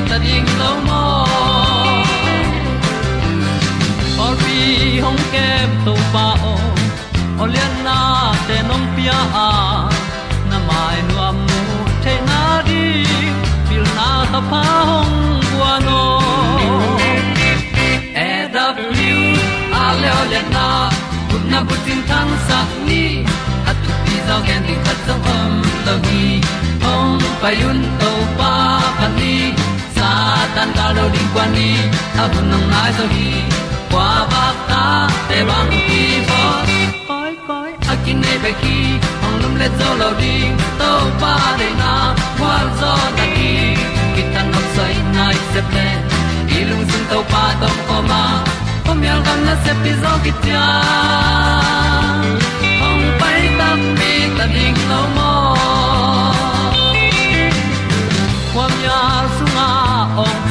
ta ta ding lo mo or bi hong kem to pa o olian na te nong pia. A na mai nu am nu te na di pil na ta pa hong bua no e da blue a le olian na kun na bu tin tan sa ni. At ti zo gen di khat zo om lo gi hong pa yun to pa pa ni tan ga lo ding kwan ni ta bu nang mãi zo hi qua ba ta te bang ki vô koi koi a kin nei pe ki hong lum le zo lo đi. To pa de na, qua zo ta ki ki tan say sai nai se ple ilung sun to pa tom ko ma. Pom yal gam na se pi zo ki tia hong pai ta mi ta ding lo mo qua ya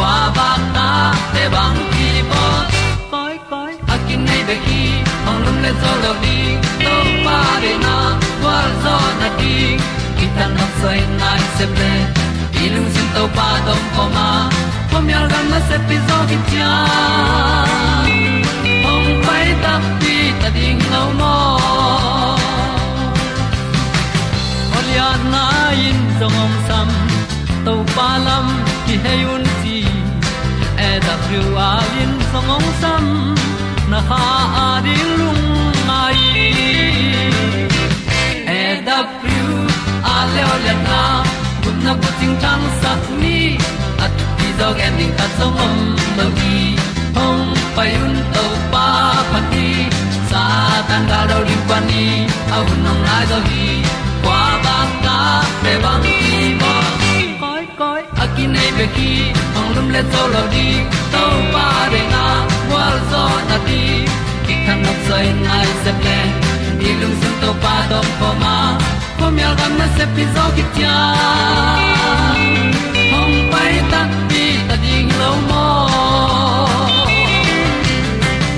kwa ba ta te bang ki bo koi koi a kin nei be ki ong lum le zo lo di to pa de na kwa zo na ki ta na sai nai se ple ilung sin to pa tom ko ma. Pom yal gam na se pi zo ki tia ong pai ta pi ta ding lo mo Olia na in zong om sam to pa lam ki hay un ti e da thru a lin song ong sam na ha a di lung mai. E da thru a le o le na kun na ko ting tang sat ni at ti dog ending ta song om lo gi hong pai un to pa pa ti sa tan ga do ri pa ni. Au nong lai do gi kwa ba ta pe bang ki nei pe ki ong lum le zo lo di to pa de na wa zo na di ki kan nok sai nai se ple ni lung sun to pa do po ma. Po mi al gam na se pi zo ki tia hong pai ta pi ta ding lo mo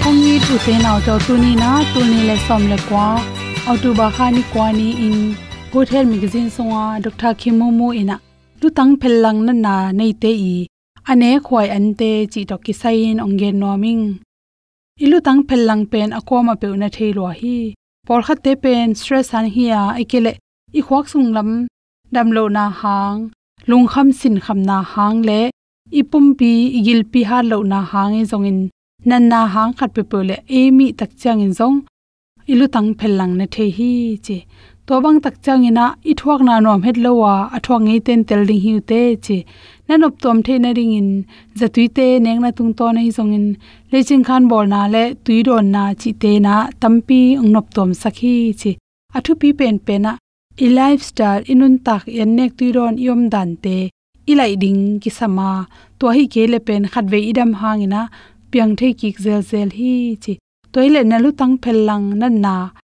kong ni tu te nao to tu ni na, tu ni le som le kwa autu ba kha ni kwa ni in good health magazine songa à, dr khimumu ina à tu tang phellang na na nei te i. Ane khoi an te chi to ki sain ongen noming ilu tang phellang pen akoma pe na theilo hi. Por kha te pen stress han a ikele i khwak sung lam. Dam lo na hang. Lung kham sin kham na hang le. Ipum pi igil pi ha lo na hang e zongin nan na hang khat pe pole emi tak chang in zong. Ilu tang phellang na thei hi che to bang tak chang ina i thuak na nom het lowa a thuak ngei ten tel ding hiu te che. Na nop tom the na ring in za tui te neng na tung to nei zong in. Le ching khan bol na le tui ron na chi te na tampi ung nop tom sakhi che. Thu pi pen pe na, i lifestyle inun tak yan nek tui ron yom dan te. Ilai ding ki sama to hi ke le pen khat ve idam hangina, piang the ki zel zel hi chi toile na lu tang phel lang na na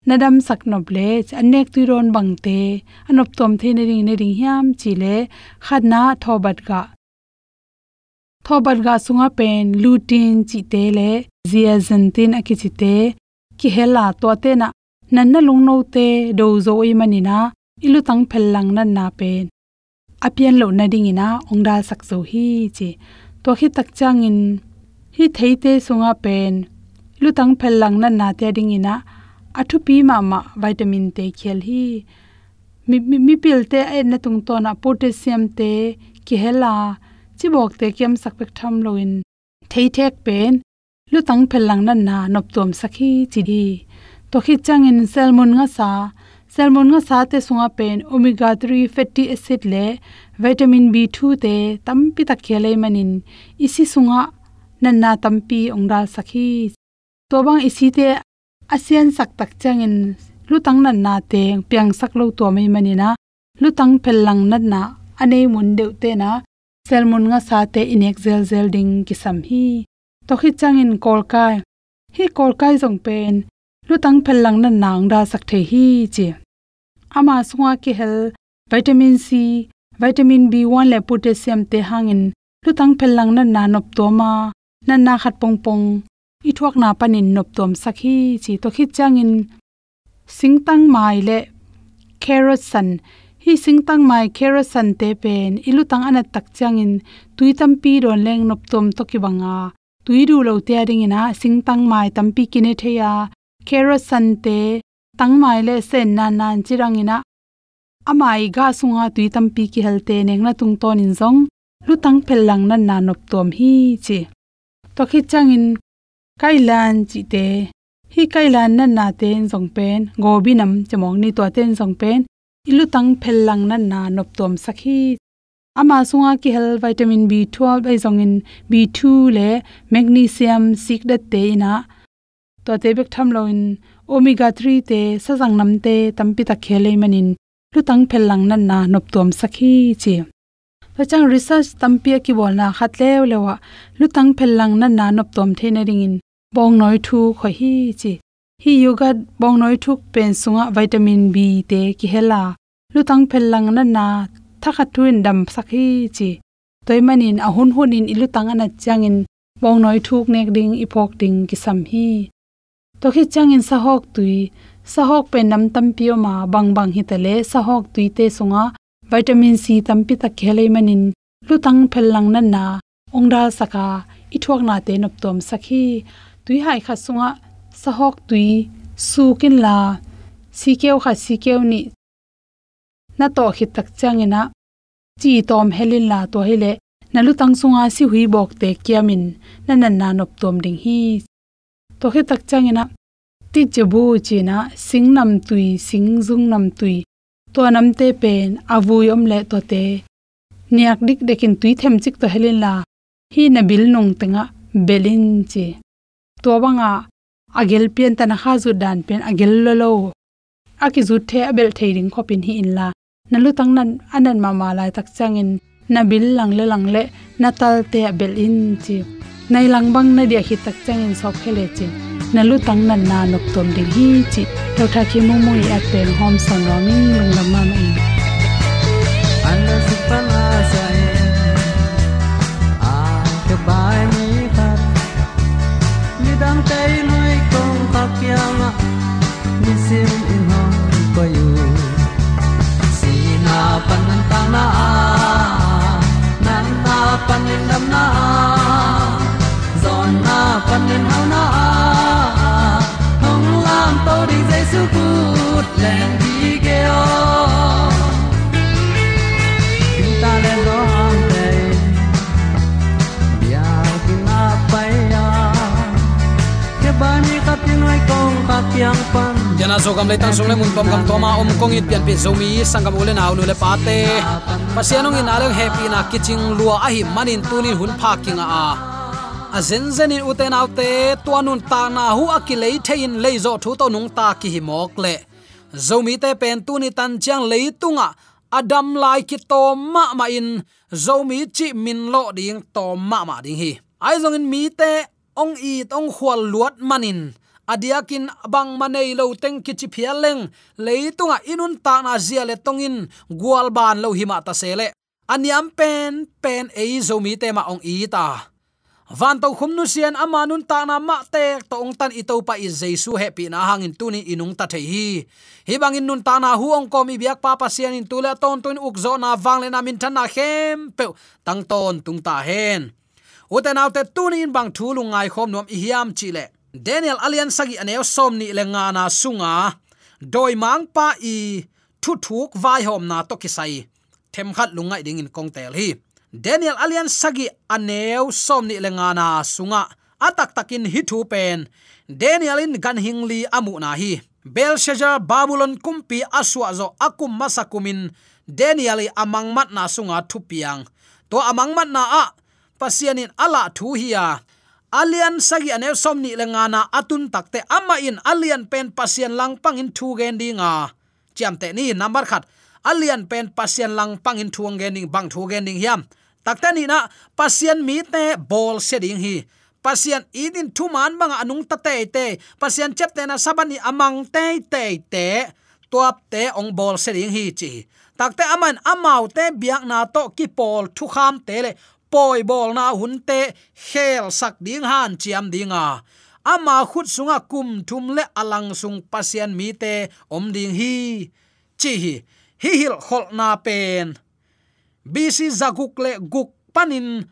nadam sak le anek tuiron bangte anop tom the ne ring ne ring hiam chile le thobat ga thobat ga sunga pen, lutin chi te le, zia zantin akichi te ki hela to te na nan na lung no te do zo i manina ilu tang phel lang nan na pen. Apian lo na ding ina ongdal sak zo hi chi to khi tak chang in hi theite sunga pen lu tang phel lang nan na te ding ina athu pi ma ma vitamin te khel hi mi mi pil te e na tung to na potassium te ki hela chi bok te kem sak pek tham loin. Thei thek pen lu tang phel lang na na nop tom sakhi chi di to khi chang in salmon nga sa. Salmon nga sa te sunga pen omega 3 fatty acid le vitamin b2 te tampi ta khele manin. Isi sunga nan na tampi ongdal sakhi. To bang isi te asian sak tak changin lutang nan na te, piang sak lo to mai manina lutang phellang nan na ane mun deu te na. Selmon nga sa te in zel zel ding ki sam hi. To khi changin kol kai. Hi kol kai jong pen lutang phellang nan nang da sak the hi chi. Ama sunga ki hel, vitamin c, vitamin b1 le potassium te hangin lutang phellang nan na nop to ma. Nan na khat pong pong i thuak na panin nop tom sakhi chi to khit changin singtang mai le kerosan san hi singtang mai kerosan te pen ilutang ana tak changin tuitam pi ron leng nop tom to ki banga tuiru lo te ring ina singtang mai tampi kine theya carrot san te tang mai le sen nan nan chirang ina amai ga sunga tuitam pi ki helte neng na tung ton in zong lutang phellang nan na nop tom hi chi. To khit changin kailan chi te hi kailan nan na ten jong pen gobinam chamong ni to ten jong pen ilu tang phellang nan na nop tom sakhi. Ama sunga ki hel vitamin b12 ai jong in b2 le magnesium sik da te na to te bek tham lo in omega 3 te sajang nam te tampi ta khele manin. Lu tang phellang nan na nop tom sakhi chi chang research tampia ki bolna khatlew lewa. Lutang phellang na na nop tom theina ringin. Bong noi thu kho hi chi. Hi yoga bong noi thuk pen sunga vitamin b te ki hela. Lutang phellang na na thakha tuin dam sakhi chi. Toy manin a hun in ilutang ana changin. Bong noi thuk nek ding ipok ding ki sam hi. To khi changin sahok tui. Sahok pe nam tam pio ma bang bang hi tale. Sahok tui te sunga vitamin c tampi ta khele manin lutang phellang na na, ongda saka, ithuak na te nop tom sakhi. Tui hai kha sunga, sahok tui, sukin la sikeu kha sikeu ni. Na to khit tak changena chi tom helin la to hele nalu tang sunga si hui bok te kiamin, na nan na nop tom ding hi. To khit tak changena ti chebu china singnam tui singjung nam tui to nam te pen avui om le to te. Niak dik dekin tui them chik to helin la. Hi na bil nong tenga belin chi. To banga agel pian tan kha zu dan pen agel lo lo. Aki zu the abel theiring khopin hi in la. Nalu tang nan anan ma ma lai tak changin. Na bil lang le lang le na tal te abel in chi. Nai lang bang na dia hi tak changin sok khele chi na lu tang nan na nok tom ding hi chi to tha ki mu mu i aten hom son ro mi lung lam ma mai ana sa e a ke bai mi khat mi dam tai noi kong kha ma mi sim in ho ko yu si na pan nan ta na a nan na pan nan dam na zon na pan nin hau to ding dai su len di ge o ta le zo hang te bia ki na pai ya ke ba ni ka ti noi kong ka kyang pan jana zo gam le tan sung le mun pom gam to ma om kong it pian pi zomi sangam ule naw nu le pa te pasianong in à, aleng happy na kiching lua a hi manin tunin hun pha kinga a à a zen zen in uten autte, tuanun ta na hu akilei thein leizo thu to nung ta ki hi mok le. Zomi te pen tuni tan chiang leitunga adam lai ki to ma ma in. Zomi chi min lo ding to ma ma ding hi. Ai zong in mi te, ong i tong khwal luat manin. Adiakin bang manei lo teng ki chi phialeng leitunga inun ta na zia le tongin gwal ban lo hima ta sele aniam pen pen ei zomi te ma ong i ta van to khum nu sian ama nun ta na ma te, to ong tan i to pa i jesu happy na hangin tuni inung ta the hi. Hi bangin nun ta na hu ong ko mi biak pa pa sian in tula ton tun uk zo na wang le na min than na khem pe tang ton tung ta hen. Uten autte tuni in bang thu lungai khom nom i hiam chi le. Daniel alian sagi aneo som ni le nga na sunga. Doi mang pa i thu thuk vai hom na to kisai them khat lungai ding in kong tel hi daniel alian sagi aneu somni lengana sunga. Atak takin hi thu pen. Daniel in gan hingli amu na hi. Belshazzar babylon, kumpi aswa zo akum masakumin. Daniel amang mat na sunga tupiang to amang mat na a. Pasianin ala thu hiya alian sagi anew somni lengana atun takte ama in alian pen pasian lang pangin thu gen dinga chiamte ni, number khat. Alian pen pasian lang pangin thuang gen ding, bang thu gen ding hiam taktani na, pasien mi te bol setting hi. Pasien idin thu man bang anung ta te te. Pasien chep te na sabani amang te te te. Tuap te ong bol setting hi chi. Takte aman amau te biak na to ki pol thu kham te le. Poi bol na hun te khel sak ding han chiam dinga. Ama khut sunga kum thum le alang sung pasien mi te om ding hi. Chi hi. Hi hil khol na pen bc zaguk le guk panin.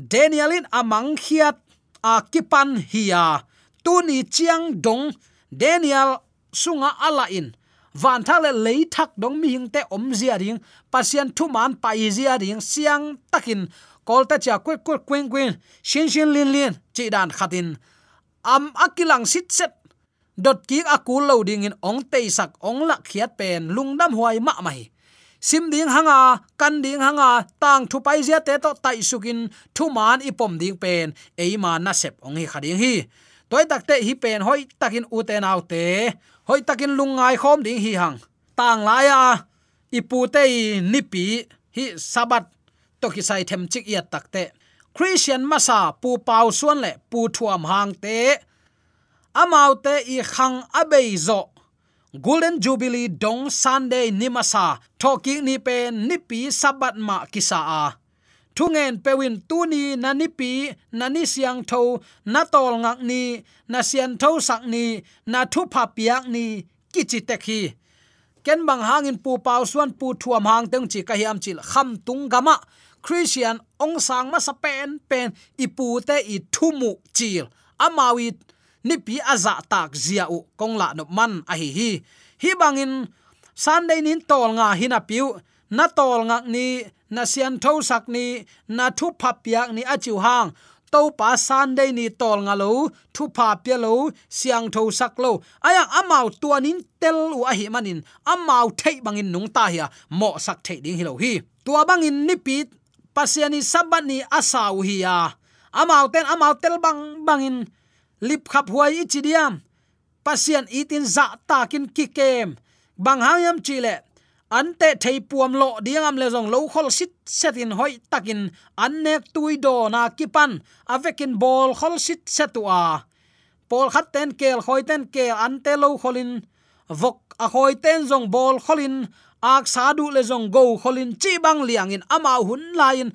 Danielin amang khiat a kipan hiya. Tuni chiang dong. Daniel sunga ala in. Van thale le lei thak dong mi hing te om zia ding. Pasien thu man pa zia ding. Siang takin. Kol ta cha kwek kwek kwen kwen shin shin lin lin. Chi dan khatin. Am akilang sit set. Dot ki akul loading in ong te sak ong lak khiat pen. Lungdam huai ma mai sim ding hanga, kan ding hanga, tang thu pai zia te to tai sukin, thu man ipom ding pen, ei ma na sep ong hi khading hi. Toy tak te hi pen hoi takin u te nau te, hoi takin lungai khom ding hi hang. Tang la ya ipu te nipi hi sabat to ki sai them chik ya tak te. Christian masa pu pau suan le, pu thuam hang te. Amaute i khang abei zo golden jubilee dong sunday nimasa, thoki ni pe nipi sabat ma kisa a thungen pewin tuni na nipi, na ni siang tho, na tol ngak ni, na sian tho sak ni, na thu pha piak ni kichi tekhi ken bang hangin pu pau suan pu thuam hang teng chi ka hiam chil kham tung gama christian ong sang ma sa pen pen ipu te i thumu chil. Amawi ni pi aza tak zia u kong la no man a hi hi. Hi bangin sunday nin tol nga hina piu, na tol ngak ni, na sian tho sak ni, na thu phap piak ni achiu hang. To pa sunday ni tol nga lo, thu pa pia lo, siang tho sak lo. Aya amau tuanin tel u a hi manin amau thei bangin nung ta hi mo sak thei ding hi lo hi. Tua bangin ni pi pasiani sabani asau hi ya. Amau ten amau tel bang bangin lip khap huai ichidiam pasian itin za takin kikem bang hayam chile ante thei puam lo diangam le jong lo khol sit setin hoi takin annek tui do na kipan avekin bol khol sit setua pol khat ten kel, khoi ten ke ante lo kholin. Vok a khoi ten jong bol kholin. Ak sadu le jong go kholin. Chi bang liangin ama hun lain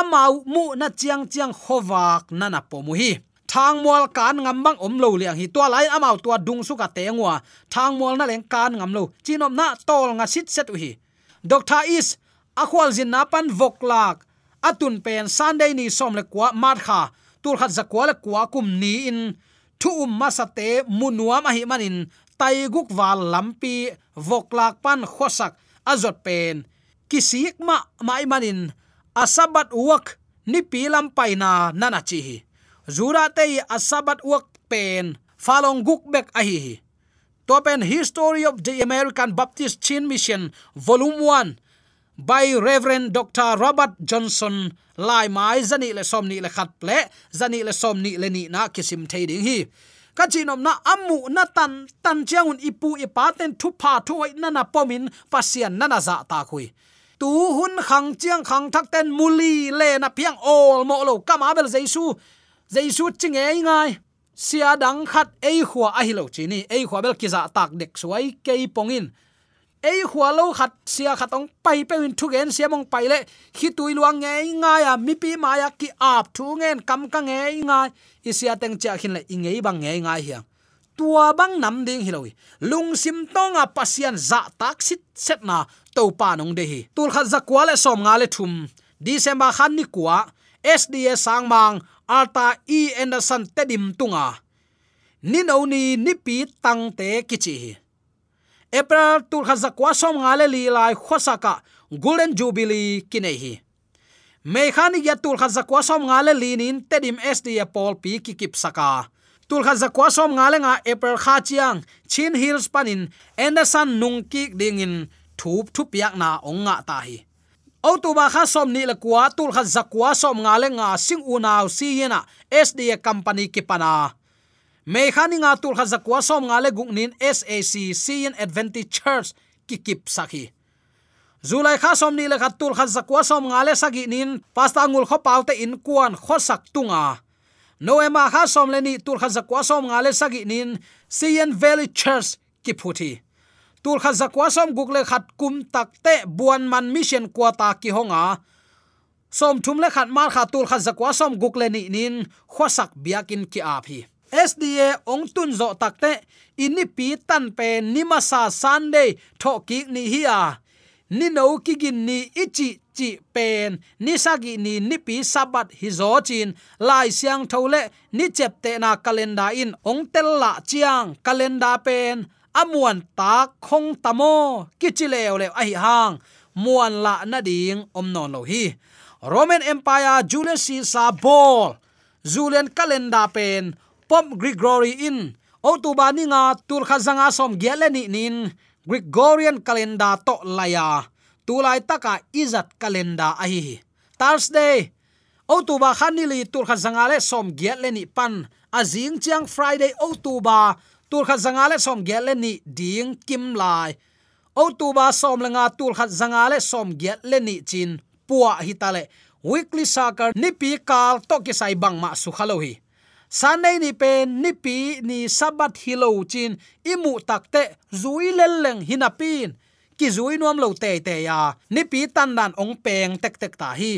amau mu na chiang chiang khowak nana pomuhi hi thang mual kan ngam bang om lo liang hi tua lai amau tua dung su ka tengwa thang mual na leng kan ngam lo. Chinom na tol nga sit set u hi doctor is akhwal jin na pan vok lak. Atun pen sunday ni som le kwa mat kha. Tur khat zakwa le kwa kum ni in. Thu um masate munwa ma hi manin. Tai guk wal lampi vok lak pan khosak. Azot pen. Kisik ma mai manin. Asabat uak ni pilam paina nana chi hi zura te asabat wak pen falong guk bek a hi to pen history of the american baptist chin mission, volume 1 by reverend dr robert johnson, lai mai zani le somni le khat ple, zani le somni le ni na kisim thei ding hi. Ka chinom na amu na tan tan chiangun ipu ipaten thu pha thu na na pomin pasian na na za ta khui tu hun khang chiang khang thak ten muli le na piang ol mo lo kama bel jaisu jaisu ching ei ngai sia dang khat ei khwa a hilo chi ni ei khwa bel kiza dạ tak dek suai kei pongin ei khwa lo khat sia khatong pai pe win thu gen sia mong pai le khi tui luang nge nga ya à, mi pi ma ya à, ki ap thu ngen kam ka nge nga isia teng cha khin le inge bang nge nga hiang tua bang nam ding hiloi lung sim tonga à, pasian za dạ tak sit set na to pa nong de hi. Tul khat zakwa dạ le som nga le thum december khan ni kwa sds sang mang alta e. Anderson tedim tunga. Ni no ni ni pi tang te kichi. April tur khaza kwa som nga le li lai khosaka golden jubilee kinai hi me khani ya tur khaza kwa som nga le linin tedim sda pol pi ki kip saka tul khaza kwa som nga le nga april kha chiang chin hills panin anderson nung ki dingin thup thup yak na onga ta hi o tu ba kha som ni la kwa tul kha zakwa som nga le nga sing u naw si yena sda company ki pana me khani nga tul kha zakwa som nga le gungnin sac cn advantage church ki kip sakhi zulai kha som ni la kha tul kha zakwa som nga le sagi nin pasta ngul kho paute in kuan kho sak tunga. Noema kha som le ni tul kha zakwa som nga le sagi nin cn valley church ki phuthi tul kha zakwa som gukle khat kum takte buan man mission kwata ki honga. Som thum le khat mar kha tul kha zakwa som gukle ni nin khwasak biakin ki a phi sda ong tun zo takte ini pi tan pe nimasa sunday tho ki ni hi a. Ni no ki gin ni ichi chi pen, ni sagi ni ni pi sabat hi zo chin. Lai siang thole ni chep te na calendar in ong tel la chiang calendar pen amuan ta khong tamo kichileo le ai hang. Muan la na ding om non lo hi. Roman empire julius caesar ball julian calendar pen. Pop gregory in. O ni nga tur khazanga som geleni nin. Gregorian calendar to laya tulai taka izat calendar a hi. Thursday. O khanili tur khazanga le som geleni pan. Azing chiang friday o tur khat zanga le som gel le ni ding kim lai. O tu ba som le nga tur khat zanga le som gel le ni chin puwa hi ta le. Weekly soccer ni pi kal to ki sai bang ma su khalo hi. Sunday ni pe ni pi ni sabat hilo chin imu takte zui leleng hinapin ki zui nuam lo te te ya. Ni pi tan dan ong peng tek tek ta hi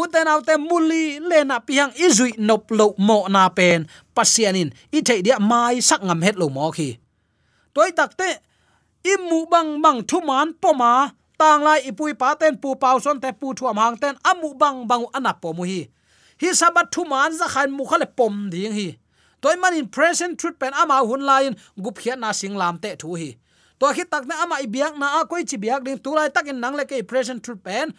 uten autte muli lena piang izui nop lo mo na pen. Pasianin, i thei dia mai sak ngam het lo mo khi. Toy takte imu bang bang thu man poma tang lai ipui pa ten, pu pau son te pu thuam hang ten amu bang bang ana po mu hi. Hi sabat thu man za khan mu khale pom ding hi. Toy man in present truth pen ama hun lain gup khia na sing lam te thu hi. To khi tak na ama biak na a koi chi biak ding, tu lai takin nang le ke present truth pen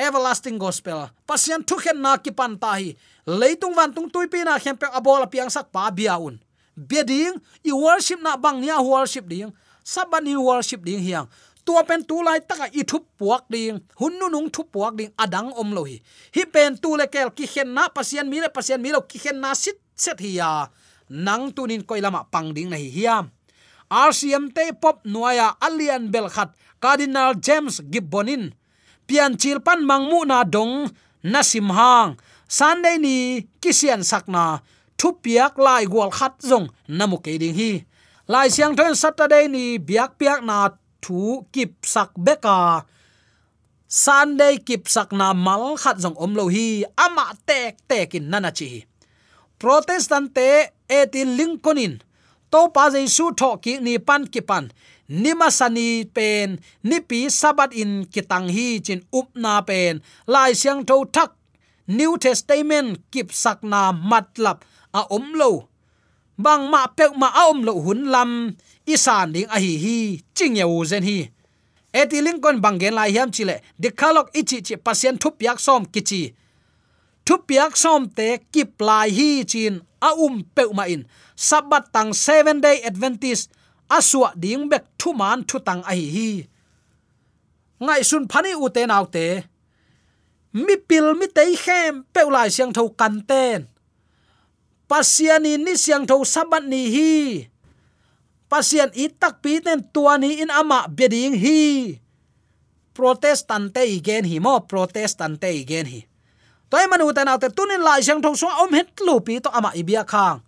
everlasting gospel. Pasian thu khen na ki pan ta hi. Leitung van tung tuipi na khem pe abola piang sak pa biaun biading i worship na bang nia worship ding. Saban ni worship ding hiang. Tua pen tu lai taka i thup puak ding. Hunnu nung thup puak ding, adang om lo hi. Hi pen tu le kel ki khen na pasian mi le pasian mi lo ki khen na sit set hi ya. Nang tunin koilama pang ding na hi hiam. RCM te pop nuaya alian belkhat, cardinal james gibbonin pian chilpan mangmu na dong, na sim hang. San sunday ni kisian sakna thu piak lai gol khat zong namu ke ding hi. Lai siang thon saturday ni, biak piak na thu kip sak beka sunday kip sak na mal khat zong om lo hi, ama tek tekin nana chi. Protestant te etin lincolnin to pa jesu tho ki ni pan ki pan nimasani pen, nipi sabat in kitang hi chin upna pen. Lai siang tho thak, new testament kip sakna matlap a omlo bang ma pek ma a omlo hun lam isan ding a hi hi, ching ya zen hi. Eti kon bangen lai hiam chile de khalok ichi chi pasien thup yak som kichi. Thup yak som te kip lai hi chin a um pe ma in. Sabat tang 7 day adventist aswa ding bek thu man thu tang ai hi ngai sun phani u te nau te. Mi pil mi te khem pe lai siang tho kan ten. Pasiani ni siang tho sabat ni hi. Pasian itak pi ten tua ni in ama beding hi. Protestante igen hi, mo protestante igen hi. Toy manu ta na te, tunin lai siang tho so om het lu pi to ama ibia khang.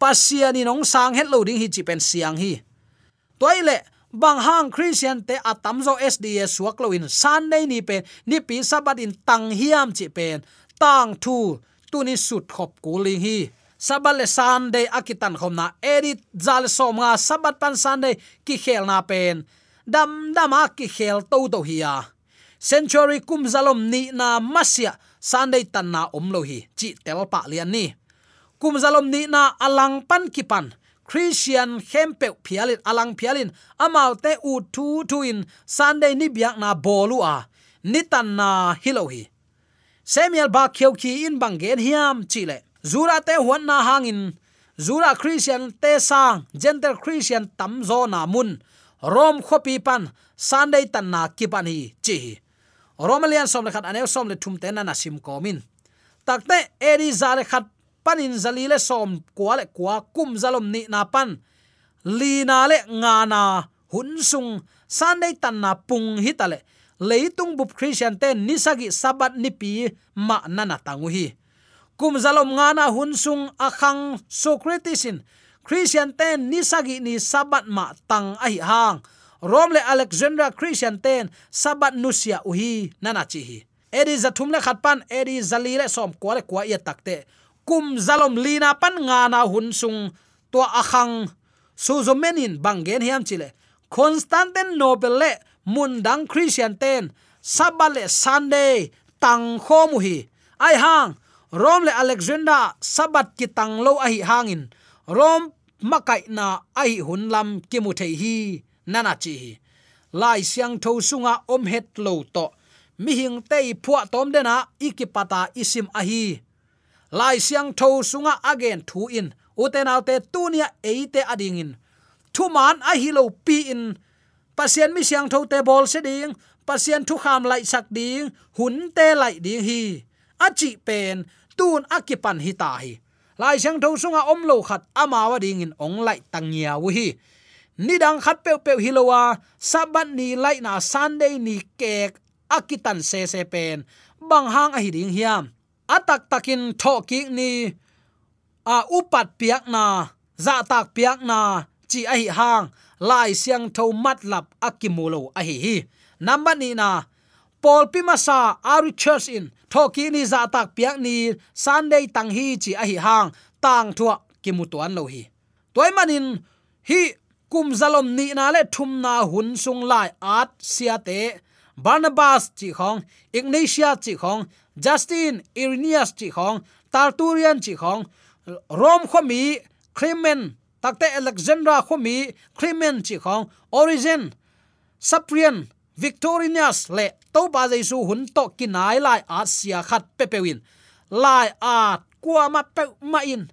Pasiani nong sang het lo ding hi chi pen siang hi toile bang hang christian te Atamzo sds suak San in sunday ni pen ni pi sabat in tang hiam chi pen tang thu, tu ni sut khop kuling hi. Sabat le sunday akitan khom na. Edit zal som nga sabat pan sunday ki khel na pen dam dama ki khel to to hiya century kum zalom ni na masya sunday tan na om lo hi. Chi tel pa lian ni. Kum zalom ni na alang pan ki pan christian khempe phialin alang phialin amaute u thu thu in, sunday ni biak na bolu a. Nitan na hilohi. samuel ba khiau khi in bangen hiam chile zura te huan na hangin zura christian te sang gentle christian tam zo na mun. Rom khopi pan, sunday tan na kipan hi chi romalian som le khat anel som le thum te na na sim komin takte eri zale khat panin zali le som kwa le kwa kum zalom ni na pan. Li na le nga na hun sung sunday tan na pung hitale leitung bup christian ten nisagi sabat ni pi ma nana tangu hi. Kum zalom nga na hun sung akhang socratesin. Christian ten nisagi ni sabat ma tang ai hang. Rom le alexandra christian ten sabat nusia uhi nana chi hi. Edi zathum le khatpan edi zali le som kwa le kwa ya takte kum zalom lina pan nga na hun sung to akhang. Su zo menin bangen hiam chile. Constanten nobel le mundang christian ten. Sabale sunday, tang khomu hi ai hang rom le alexander sabat ki tang lo a hi hangin rom makai na ai hun lam ki mu thei hi nana chi hi. Lai siang tho sunga om het lo to. Mi hing tei phua tom dena ikipata isim ahi. hi lai siang tho sunga again thu in. Uten autte tunia eite ading in. Thu man a hi lo pi in. Pasien mi siang tho te bol se ding. Pasien thu kham lai sak ding. Hun te lai ding hi. Achi pen, tun akipan hi ta hi. Lai siang tho sunga om lo khat amawa ding in. Ong lai tangia wu hi. Nidang khat pe pe hilowa sabat ni lai na sunday ni kek akitan se se pen. Bang hang a hi ding hiam atak takin thoki ni, a upat piak na za tak piak na, chi a hi hang, lai siang tho mat lap akimulo a hi. Hi number ni na, paul pimasa ari church in, thoki ni za tak piak ni, sunday tang hi chi a hi hang, tang thua kimutuan lo hi. Toy manin, hi, kum zalom ni na le thum na hun sung lai at sia te, barnabas chi khong, ignatia chi khong justin irenaeus chi khong tarturian chi khong rom khomi clement takte alexandra khomi clement chi khong, origin saprian victorinus le to ba jaisu hun to kinai lai asia khat pepewin lai a kwa ma pe ma in,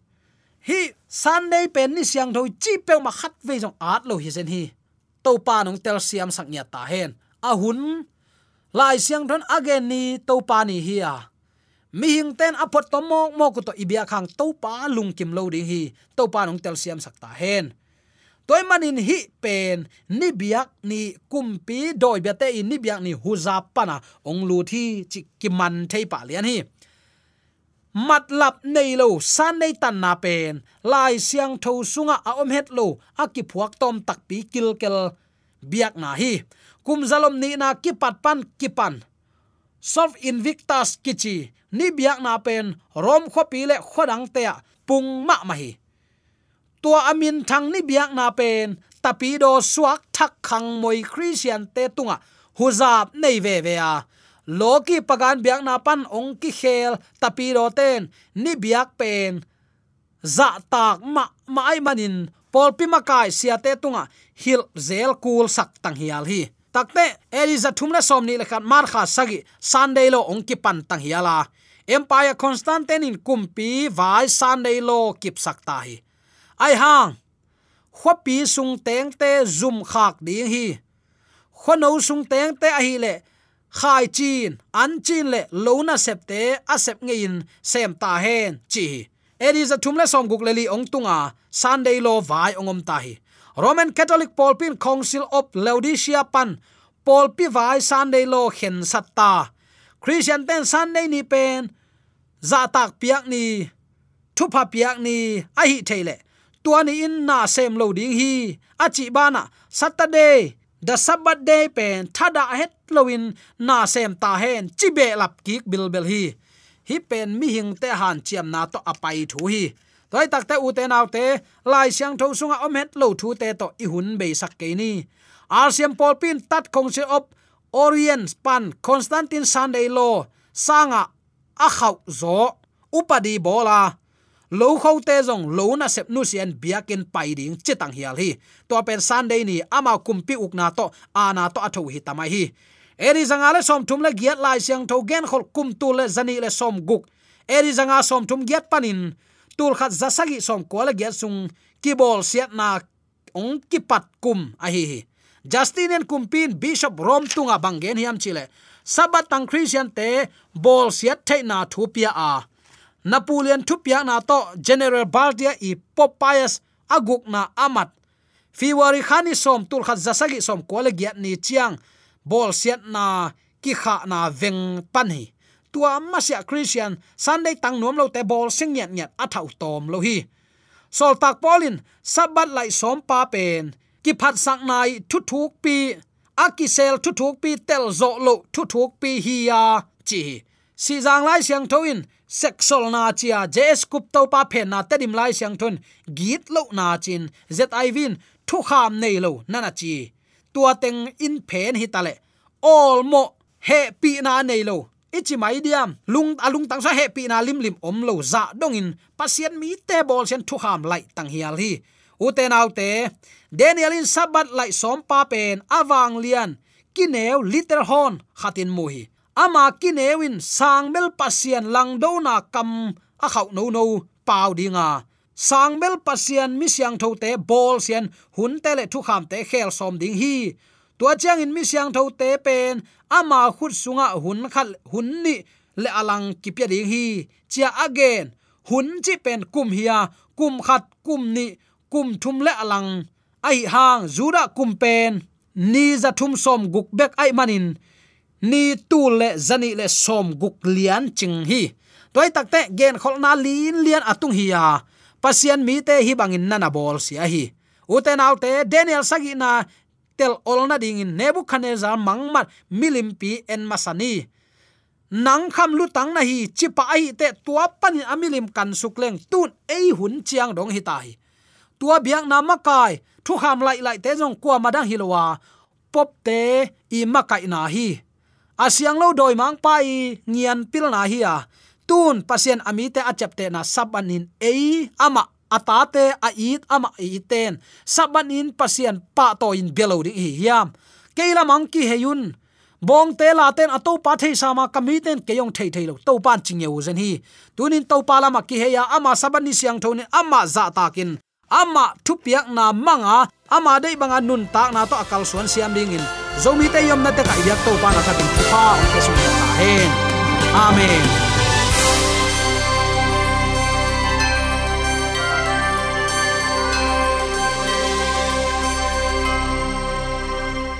hi sunday pen ni siang thoi chi pe ma khat ve jong art lo hi zen hi to pa nong tel siam sak nya ta hen, a hun lai siang thon again ni to pa ni hi a. Mi hing ten apot to mo mo ko to ibia khang to pa lung kim lo ding hi. To pa nong tel siam sakta hen. Toy manin hi pen, ni biak ni kumpi, doi bete in ni biak ni huza pana. Ong lu thi chi kiman thei pa lian hi. Mat lap nei lo san nei tan na pen. Lai siang tho sunga a om het lo, a ki phuak tom tak pi kil kel biak na hi kum zalom ni na ki pat pan ki pan sof invictus kichi, ni biak na pen, rom kho pi le khodang te pung ma ma hi. Tua amin thang ni biak na pen, tapi do suak thak khang moi christian te tunga huzap nei ve ve a. Loki pagan biak na pan ong ki khel, tapi do ten, ni biak pen, za tak ma mai manin polpi makai sia te tunga, hil zel kul sak tang hial hi takte eliza thumna somni lekhat mar kha sagi, sunday lo ongki pan tang hiala. Empire constantine in kumpi vai sunday lo kip sakta hi. Ai hang khopi sung teng te zum khak ding hi. Khono sung teng te a hi le, khai chin, an chin le lona sep te a sep ngein sem ta hen chi eri za thumle som guk le li ong tunga, sunday lo vai ongom ta hi roman catholic paul pin council of laodicea pan paul pi vai sunday lo khen satta christian ten sunday ni pen, za tak piak ni thu pha piak ni, a hi thele tuani in na sem lo ding hi achi bana saturday, the sabbath day pen thada het loin na sem ta hen chibe lap kik bilbel hi. Hi pen mi hing te han chiam na to apai thu hi toy tak te u te te lai siang tho sunga omet lo thu te to i hun be sak ke ni. Arsiam pol pin tat khong se op orient pan constantine sunday lo sanga a khau zo upadi bola lo khâu te zong lo na sep nu sian biakin pai ding chitang hial hi to pen sunday ni ama kumpi ukna to ana to atho hi tamai hi. Eri zanga le som thum le giat lai siang tho gen khol kum tu le zani le som guk eri zanga som thum giat panin tul khat zasagi som ko le giat sung ki bol siat na ong ki pat kum a hi hi. Justin en kumpin bishop rom tunga bangen hiam chile sabat tang christian te bol siat the na thupia a. Napoleon thupia na to general baldia i popias aguk na amat. Fiwari khani som tul khat zasagi som ko le giat ni chiang. Bol siat na ki kha na veng pan hi tua masia christian, sunday tang nom lo te bol sing nyat nyat a thau tom lo hi. Sol tak polin sabat lai som pa pen. Ki phat sak nai thu thuk pi aki sel thu thuk pi, tel zo lo thu thuk pi hi ya chi. Si jang lai siang thoin sexual na chia jes kup to pa phen na tedim lai siang thon git lo na chin. Zet i win thu kham nei lo nana chi. Tua teng in phen hi tale all mo he pi na nei lo ichi mai diam, lung alung tang sa happy na lim lim om lo za dong in. Pasien mi te bol sen thu ham lai tang hial hi. Uten autte daniel in sabat lai som pa pen awang lian. Kineu little hon, khatin mu hi. Ama kinewin sangmel pasien lang do na kam, a khau no no, pau dinga sangbel pasien mi siang tho te bol sian hun te le thu kham te khel som ding hi tua chang in mi siang tho te pen. Ama khut sunga hun khal, hun ni le alang kipya ding hi. Chia again, hun chi pen kum hiya kum khat, kum ni, kum thum le alang. Ai hang zura kum pen. Ni za thum som guk bek ai manin. Ni tu le zani le som guk lian ching hi. Toy takte gen kholna lin lian atung hiya pasian mi te hi bangin nana bol sia hi. Uten autte daniel Sagina tel olna ding in nebuchadnezzar mangmat milimpi en masani. Nang kham lu tang na hi chipa ai te tua panin amilim kan sukleng tun ei hun chiang dong hi tai. Tua biang na makai, thu kham lai lai te jong kwa madang hilowa pop te i makai na hi. Asyang lo doi mang pai, ngian pil na hi a. Tun pasien ami te achapte na sabanin ei ama atate a it ama iten. Sabanin pasien pa to in belo di hiam. Keila mangki heyun. Bong te la ten ato pa thei sama kamiten keyong thei thei lo. To pan ching yeu zen hi. Tunin to pa lama ki heya ama sabani siang thone ama za takin. Ama thupiak na manga, ama dei banga nun tak na to akal suan siam ding in. Zomi te yom na te ka yak to pa na ka tin pa ke su ta hen amen.